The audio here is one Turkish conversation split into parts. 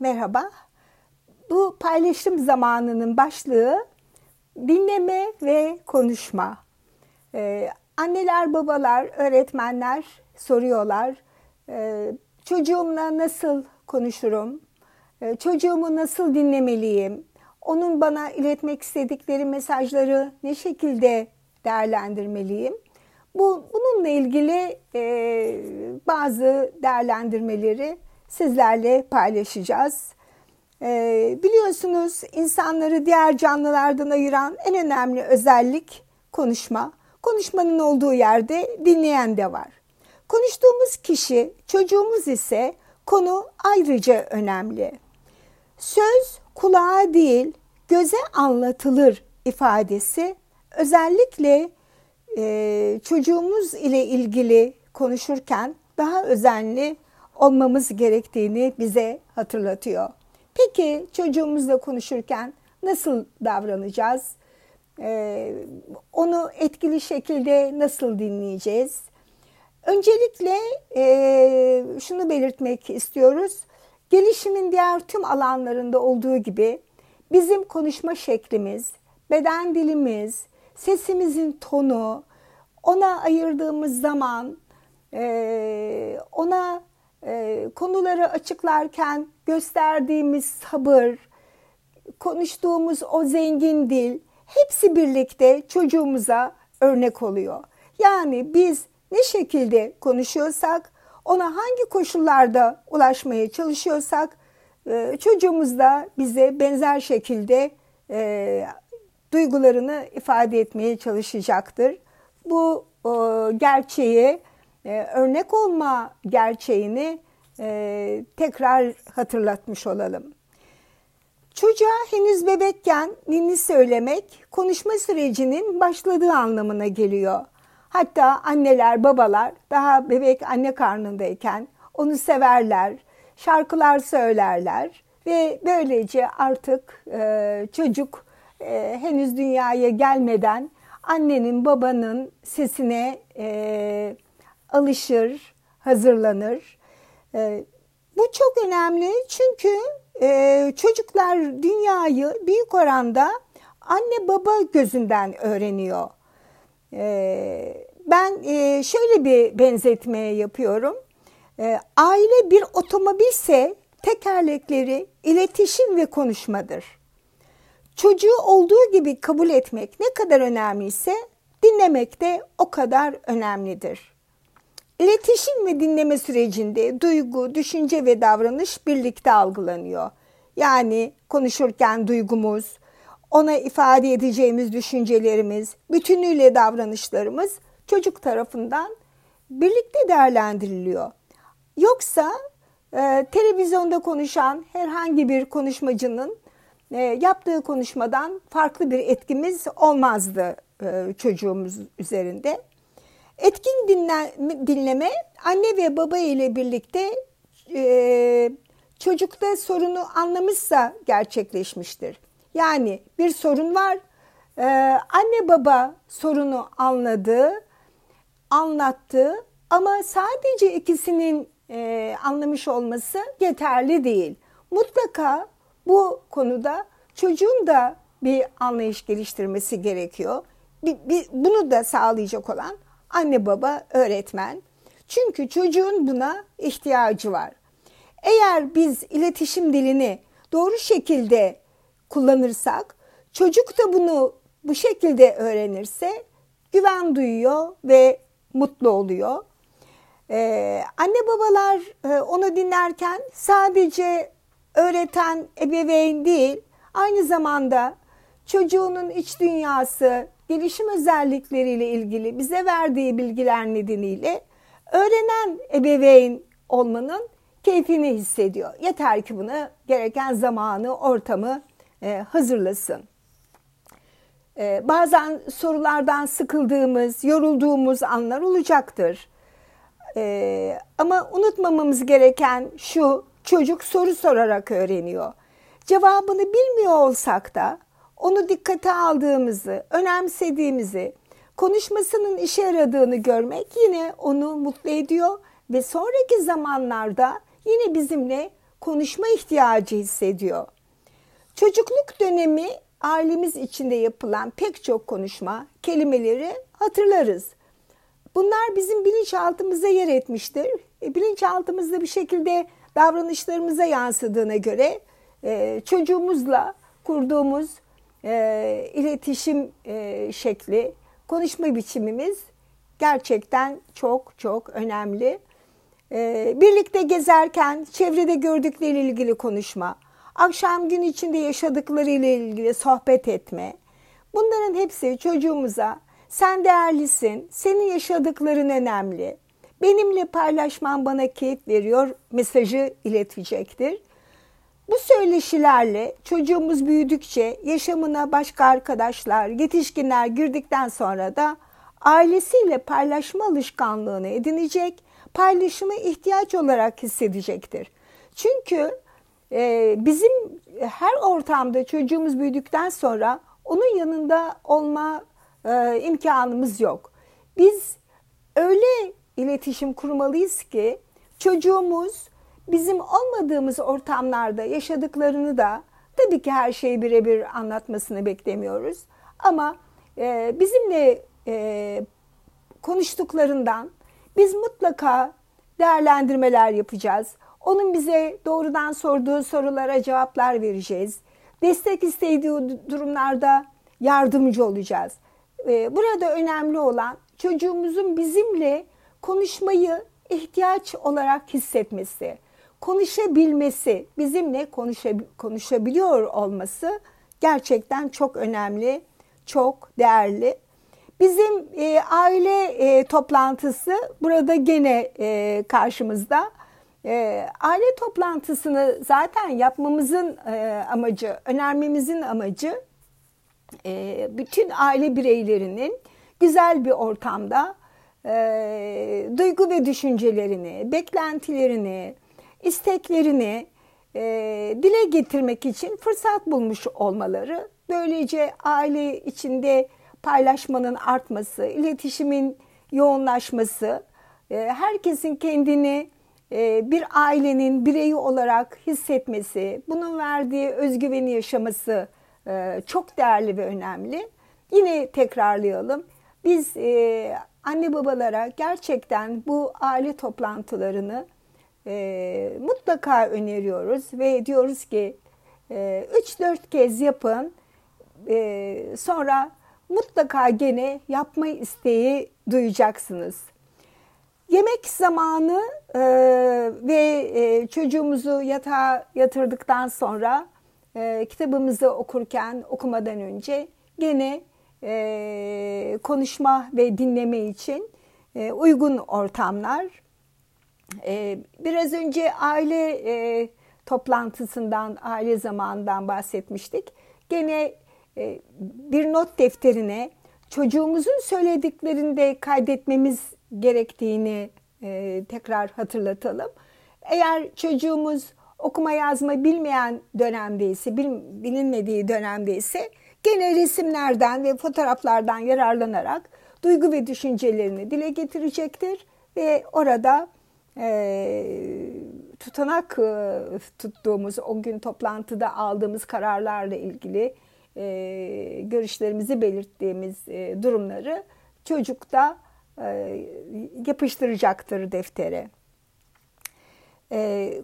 merhaba. Bu paylaşım zamanının başlığı dinleme ve konuşma. Ee, anneler, babalar, öğretmenler soruyorlar. Ee, çocuğumla nasıl konuşurum? Ee, çocuğumu nasıl dinlemeliyim? Onun bana iletmek istedikleri mesajları ne şekilde değerlendirmeliyim? Bu bununla ilgili e, bazı değerlendirmeleri sizlerle paylaşacağız. E, biliyorsunuz insanları diğer canlılardan ayıran en önemli özellik konuşma. Konuşmanın olduğu yerde dinleyen de var. Konuştuğumuz kişi çocuğumuz ise konu ayrıca önemli. Söz kulağa değil göze anlatılır ifadesi özellikle e, çocuğumuz ile ilgili konuşurken daha özenli olmamız gerektiğini bize hatırlatıyor. Peki çocuğumuzla konuşurken nasıl davranacağız? Ee, onu etkili şekilde nasıl dinleyeceğiz? Öncelikle e, şunu belirtmek istiyoruz. Gelişimin diğer tüm alanlarında olduğu gibi bizim konuşma şeklimiz, beden dilimiz, sesimizin tonu, ona ayırdığımız zaman, e, ona e, konuları açıklarken gösterdiğimiz sabır, konuştuğumuz o zengin dil hepsi birlikte çocuğumuza örnek oluyor. Yani biz ne şekilde konuşuyorsak, ona hangi koşullarda ulaşmaya çalışıyorsak e, çocuğumuz da bize benzer şekilde e, duygularını ifade etmeye çalışacaktır. Bu gerçeği e, örnek olma gerçeğini e, tekrar hatırlatmış olalım. Çocuğa henüz bebekken ninni söylemek konuşma sürecinin başladığı anlamına geliyor. Hatta anneler, babalar daha bebek anne karnındayken onu severler, şarkılar söylerler ve böylece artık e, çocuk e, henüz dünyaya gelmeden annenin, babanın sesine e, alışır, hazırlanır. E, bu çok önemli çünkü e, çocuklar dünyayı büyük oranda anne baba gözünden öğreniyor. E, ben e, şöyle bir benzetme yapıyorum. E, aile bir otomobilse tekerlekleri iletişim ve konuşmadır. Çocuğu olduğu gibi kabul etmek ne kadar önemliyse dinlemek de o kadar önemlidir. İletişim ve dinleme sürecinde duygu, düşünce ve davranış birlikte algılanıyor. Yani konuşurken duygumuz, ona ifade edeceğimiz düşüncelerimiz, bütünüyle davranışlarımız çocuk tarafından birlikte değerlendiriliyor. Yoksa e, televizyonda konuşan herhangi bir konuşmacının e, yaptığı konuşmadan farklı bir etkimiz olmazdı e, çocuğumuz üzerinde. Etkin dinle, dinleme anne ve baba ile birlikte e, çocukta sorunu anlamışsa gerçekleşmiştir. Yani bir sorun var, e, anne baba sorunu anladı, anlattı ama sadece ikisinin e, anlamış olması yeterli değil. Mutlaka bu konuda çocuğun da bir anlayış geliştirmesi gerekiyor. Bunu da sağlayacak olan anne baba öğretmen. Çünkü çocuğun buna ihtiyacı var. Eğer biz iletişim dilini doğru şekilde kullanırsak, çocuk da bunu bu şekilde öğrenirse güven duyuyor ve mutlu oluyor. Ee, anne babalar e, onu dinlerken sadece öğreten ebeveyn değil, aynı zamanda çocuğunun iç dünyası, gelişim özellikleriyle ilgili bize verdiği bilgiler nedeniyle öğrenen ebeveyn olmanın keyfini hissediyor. Yeter ki buna gereken zamanı, ortamı e, hazırlasın. E, bazen sorulardan sıkıldığımız, yorulduğumuz anlar olacaktır. E, ama unutmamamız gereken şu, çocuk soru sorarak öğreniyor. Cevabını bilmiyor olsak da onu dikkate aldığımızı, önemsediğimizi, konuşmasının işe yaradığını görmek yine onu mutlu ediyor ve sonraki zamanlarda yine bizimle konuşma ihtiyacı hissediyor. Çocukluk dönemi ailemiz içinde yapılan pek çok konuşma, kelimeleri hatırlarız. Bunlar bizim bilinçaltımıza yer etmiştir. E, bilinçaltımızda bir şekilde davranışlarımıza yansıdığına göre e, çocuğumuzla kurduğumuz e, iletişim e, şekli, konuşma biçimimiz gerçekten çok çok önemli. E, birlikte gezerken çevrede gördükleriyle ilgili konuşma, akşam gün içinde yaşadıklarıyla ilgili sohbet etme. Bunların hepsi çocuğumuza sen değerlisin, senin yaşadıkların önemli. Benimle paylaşman bana keyif veriyor mesajı iletecektir. Bu söyleşilerle çocuğumuz büyüdükçe yaşamına başka arkadaşlar, yetişkinler girdikten sonra da ailesiyle paylaşma alışkanlığını edinecek, paylaşımı ihtiyaç olarak hissedecektir. Çünkü e, bizim her ortamda çocuğumuz büyüdükten sonra onun yanında olma e, imkanımız yok. Biz öyle iletişim kurmalıyız ki çocuğumuz bizim olmadığımız ortamlarda yaşadıklarını da tabii ki her şeyi birebir anlatmasını beklemiyoruz. Ama e, bizimle e, konuştuklarından biz mutlaka değerlendirmeler yapacağız. Onun bize doğrudan sorduğu sorulara cevaplar vereceğiz. Destek istediği durumlarda yardımcı olacağız. E, burada önemli olan çocuğumuzun bizimle konuşmayı ihtiyaç olarak hissetmesi, konuşabilmesi, bizimle konuşab konuşabiliyor olması gerçekten çok önemli, çok değerli. Bizim e, aile e, toplantısı burada gene e, karşımızda. E, aile toplantısını zaten yapmamızın e, amacı, önermemizin amacı e, bütün aile bireylerinin güzel bir ortamda e, duygu ve düşüncelerini, beklentilerini, isteklerini e, dile getirmek için fırsat bulmuş olmaları, böylece aile içinde paylaşmanın artması, iletişimin yoğunlaşması, e, herkesin kendini e, bir ailenin bireyi olarak hissetmesi, bunun verdiği özgüveni yaşaması e, çok değerli ve önemli. Yine tekrarlayalım. Biz e, anne babalara gerçekten bu aile toplantılarını e, mutlaka öneriyoruz ve diyoruz ki e, 3-4 kez yapın e, sonra mutlaka gene yapma isteği duyacaksınız. Yemek zamanı e, ve e, çocuğumuzu yatağa yatırdıktan sonra e, kitabımızı okurken okumadan önce gene e, konuşma ve dinleme için e, uygun ortamlar. E, biraz önce aile e, toplantısından, aile zamanından bahsetmiştik. Gene e, bir not defterine çocuğumuzun söylediklerinde kaydetmemiz gerektiğini e, tekrar hatırlatalım. Eğer çocuğumuz okuma yazma bilmeyen dönemdeyse, bilinmediği dönemdeyse Gene resimlerden ve fotoğraflardan yararlanarak duygu ve düşüncelerini dile getirecektir ve orada e, tutanak e, tuttuğumuz o gün toplantıda aldığımız kararlarla ilgili e, görüşlerimizi belirttiğimiz e, durumları çocuk da e, yapıştıracaktır deftere.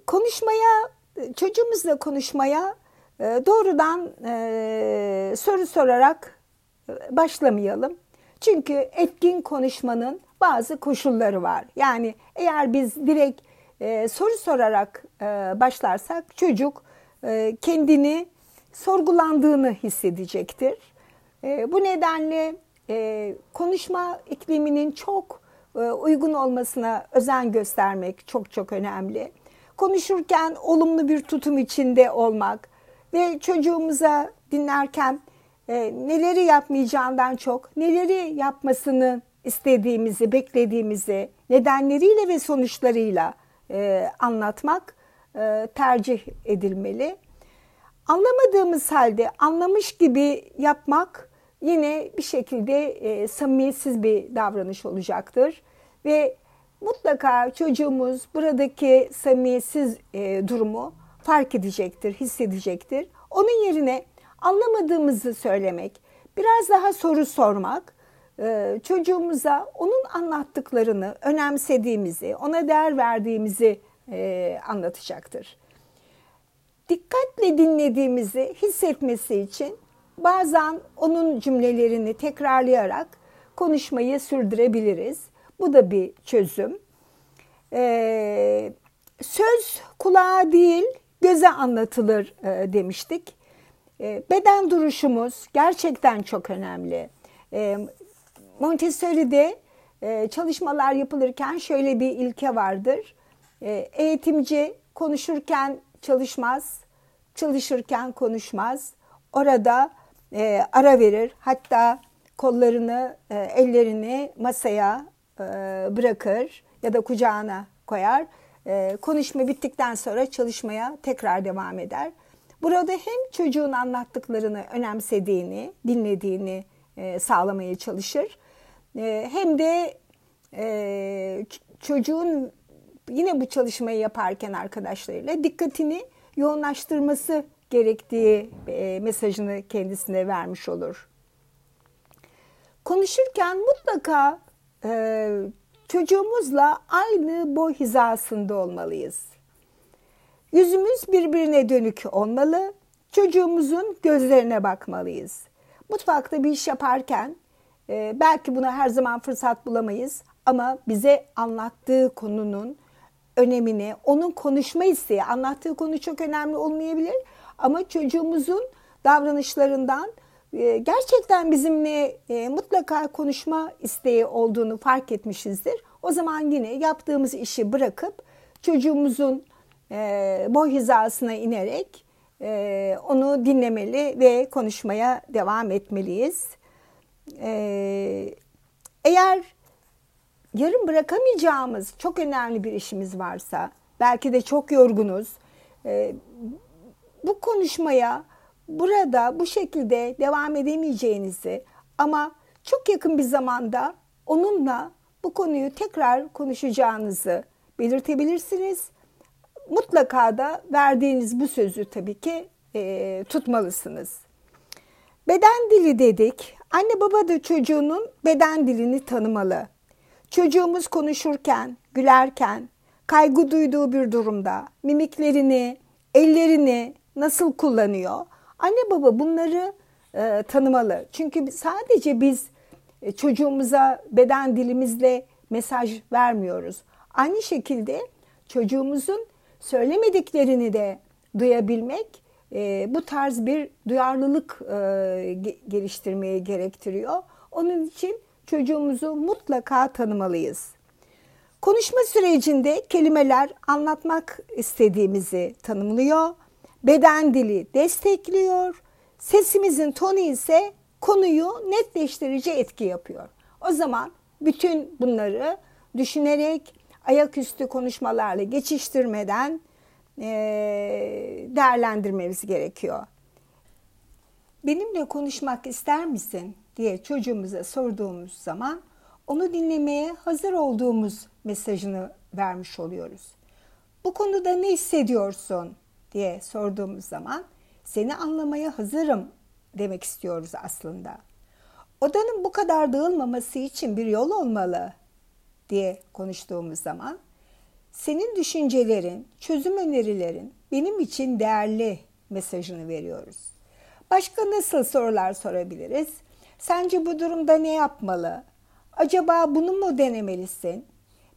Konuşmaya çocuğumuzla konuşmaya ee, doğrudan soru sorarak başlamayalım. Çünkü etkin konuşmanın bazı koşulları var. Yani eğer biz direkt e, soru sorarak başlarsak çocuk kendini sorgulandığını hissedecektir. bu nedenle konuşma ikliminin çok uygun olmasına özen göstermek çok çok önemli. Konuşurken olumlu bir tutum içinde olmak, ve çocuğumuza dinlerken e, neleri yapmayacağından çok neleri yapmasını istediğimizi, beklediğimizi nedenleriyle ve sonuçlarıyla e, anlatmak e, tercih edilmeli. Anlamadığımız halde anlamış gibi yapmak yine bir şekilde e, samimiyetsiz bir davranış olacaktır. Ve mutlaka çocuğumuz buradaki samimiyetsiz e, durumu fark edecektir, hissedecektir. Onun yerine anlamadığımızı söylemek, biraz daha soru sormak, e, çocuğumuza onun anlattıklarını önemsediğimizi, ona değer verdiğimizi e, anlatacaktır. Dikkatle dinlediğimizi hissetmesi için bazen onun cümlelerini tekrarlayarak konuşmayı sürdürebiliriz. Bu da bir çözüm. Ee, söz kulağa değil göze anlatılır e, demiştik. E, beden duruşumuz gerçekten çok önemli. Montessori'de e, çalışmalar yapılırken şöyle bir ilke vardır. E, eğitimci konuşurken çalışmaz, çalışırken konuşmaz. Orada e, ara verir. Hatta kollarını, e, ellerini masaya e, bırakır ya da kucağına koyar. E, konuşma bittikten sonra çalışmaya tekrar devam eder. Burada hem çocuğun anlattıklarını önemsediğini, dinlediğini e, sağlamaya çalışır. E, hem de e, çocuğun yine bu çalışmayı yaparken arkadaşlarıyla dikkatini yoğunlaştırması gerektiği e, mesajını kendisine vermiş olur. Konuşurken mutlaka e, çocuğumuzla aynı boy hizasında olmalıyız. Yüzümüz birbirine dönük olmalı, çocuğumuzun gözlerine bakmalıyız. Mutfakta bir iş yaparken e, belki buna her zaman fırsat bulamayız ama bize anlattığı konunun önemini, onun konuşma isteği, anlattığı konu çok önemli olmayabilir ama çocuğumuzun davranışlarından e, gerçekten bizimle e, mutlaka konuşma isteği olduğunu fark etmişizdir. O zaman yine yaptığımız işi bırakıp çocuğumuzun e, boy hizasına inerek onu dinlemeli ve konuşmaya devam etmeliyiz. Eğer yarın bırakamayacağımız çok önemli bir işimiz varsa, belki de çok yorgunuz, bu konuşmaya burada bu şekilde devam edemeyeceğinizi ama çok yakın bir zamanda onunla bu konuyu tekrar konuşacağınızı belirtebilirsiniz. Mutlaka da verdiğiniz bu sözü tabii ki e, tutmalısınız. Beden dili dedik. Anne baba da çocuğunun beden dilini tanımalı. Çocuğumuz konuşurken, gülerken, kaygı duyduğu bir durumda mimiklerini, ellerini nasıl kullanıyor? Anne baba bunları e, tanımalı. Çünkü sadece biz e, çocuğumuza beden dilimizle mesaj vermiyoruz. Aynı şekilde çocuğumuzun söylemediklerini de duyabilmek e, bu tarz bir duyarlılık e, geliştirmeye gerektiriyor. Onun için çocuğumuzu mutlaka tanımalıyız. Konuşma sürecinde kelimeler anlatmak istediğimizi tanımlıyor beden dili destekliyor. Sesimizin tonu ise konuyu netleştirici etki yapıyor. O zaman bütün bunları düşünerek ayaküstü konuşmalarla geçiştirmeden değerlendirmemiz gerekiyor. Benimle konuşmak ister misin diye çocuğumuza sorduğumuz zaman onu dinlemeye hazır olduğumuz mesajını vermiş oluyoruz. Bu konuda ne hissediyorsun? diye sorduğumuz zaman seni anlamaya hazırım demek istiyoruz aslında. Odanın bu kadar dağılmaması için bir yol olmalı diye konuştuğumuz zaman senin düşüncelerin, çözüm önerilerin benim için değerli mesajını veriyoruz. Başka nasıl sorular sorabiliriz? Sence bu durumda ne yapmalı? Acaba bunu mu denemelisin?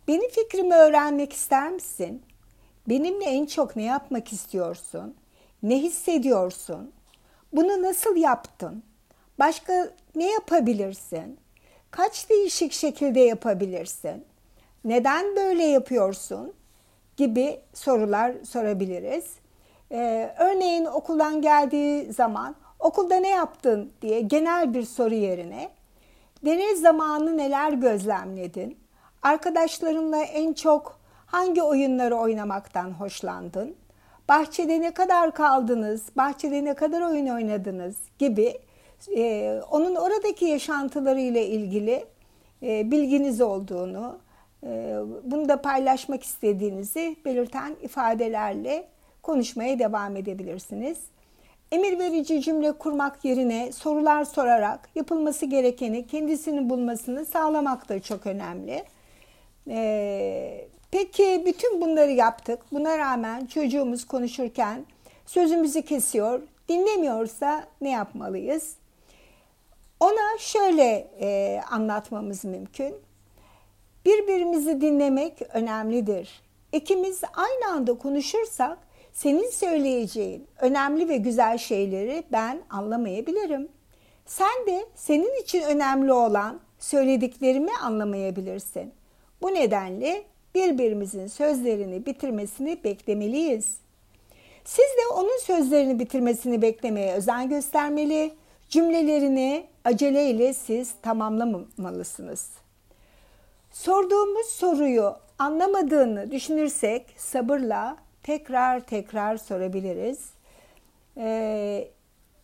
Benim fikrimi öğrenmek ister misin? Benimle en çok ne yapmak istiyorsun? Ne hissediyorsun? Bunu nasıl yaptın? Başka ne yapabilirsin? Kaç değişik şekilde yapabilirsin? Neden böyle yapıyorsun? gibi sorular sorabiliriz. Ee, örneğin okuldan geldiği zaman okulda ne yaptın diye genel bir soru yerine deney zamanı neler gözlemledin? Arkadaşlarınla en çok Hangi oyunları oynamaktan hoşlandın? Bahçede ne kadar kaldınız? Bahçede ne kadar oyun oynadınız? Gibi e, onun oradaki yaşantılarıyla ilgili e, bilginiz olduğunu, bunu da paylaşmak istediğinizi belirten ifadelerle konuşmaya devam edebilirsiniz. Emir verici cümle kurmak yerine sorular sorarak yapılması gerekeni kendisini bulmasını sağlamak da çok önemli. Ee, peki bütün bunları yaptık. Buna rağmen çocuğumuz konuşurken sözümüzü kesiyor, dinlemiyorsa ne yapmalıyız? Ona şöyle e, anlatmamız mümkün. Birbirimizi dinlemek önemlidir. İkimiz aynı anda konuşursak senin söyleyeceğin önemli ve güzel şeyleri ben anlamayabilirim. Sen de senin için önemli olan söylediklerimi anlamayabilirsin. Bu nedenle birbirimizin sözlerini bitirmesini beklemeliyiz. Siz de onun sözlerini bitirmesini beklemeye özen göstermeli, cümlelerini aceleyle siz tamamlamalısınız. Sorduğumuz soruyu anlamadığını düşünürsek sabırla tekrar tekrar sorabiliriz. Ee,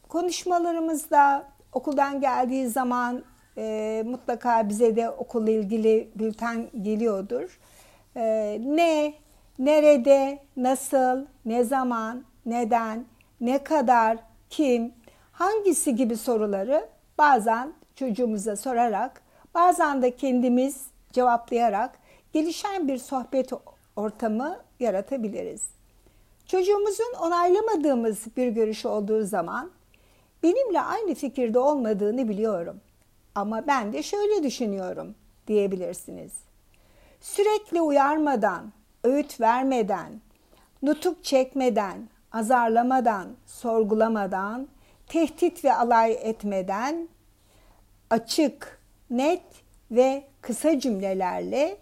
konuşmalarımızda okuldan geldiği zaman e, mutlaka bize de okulla ilgili bülten geliyordur. Ee, ne, nerede, nasıl, ne zaman, neden, ne kadar, kim, hangisi gibi soruları bazen çocuğumuza sorarak, bazen de kendimiz cevaplayarak gelişen bir sohbet ortamı yaratabiliriz. Çocuğumuzun onaylamadığımız bir görüş olduğu zaman benimle aynı fikirde olmadığını biliyorum ama ben de şöyle düşünüyorum diyebilirsiniz. Sürekli uyarmadan, öğüt vermeden, nutuk çekmeden, azarlamadan, sorgulamadan, tehdit ve alay etmeden açık, net ve kısa cümlelerle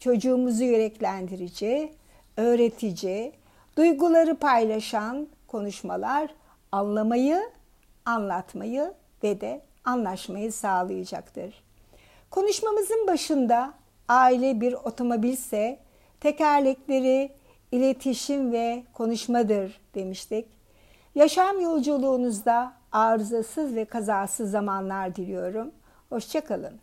çocuğumuzu yüreklendirici, öğretici, duyguları paylaşan konuşmalar anlamayı, anlatmayı ve de anlaşmayı sağlayacaktır. Konuşmamızın başında aile bir otomobilse tekerlekleri iletişim ve konuşmadır demiştik. Yaşam yolculuğunuzda arızasız ve kazasız zamanlar diliyorum. Hoşçakalın.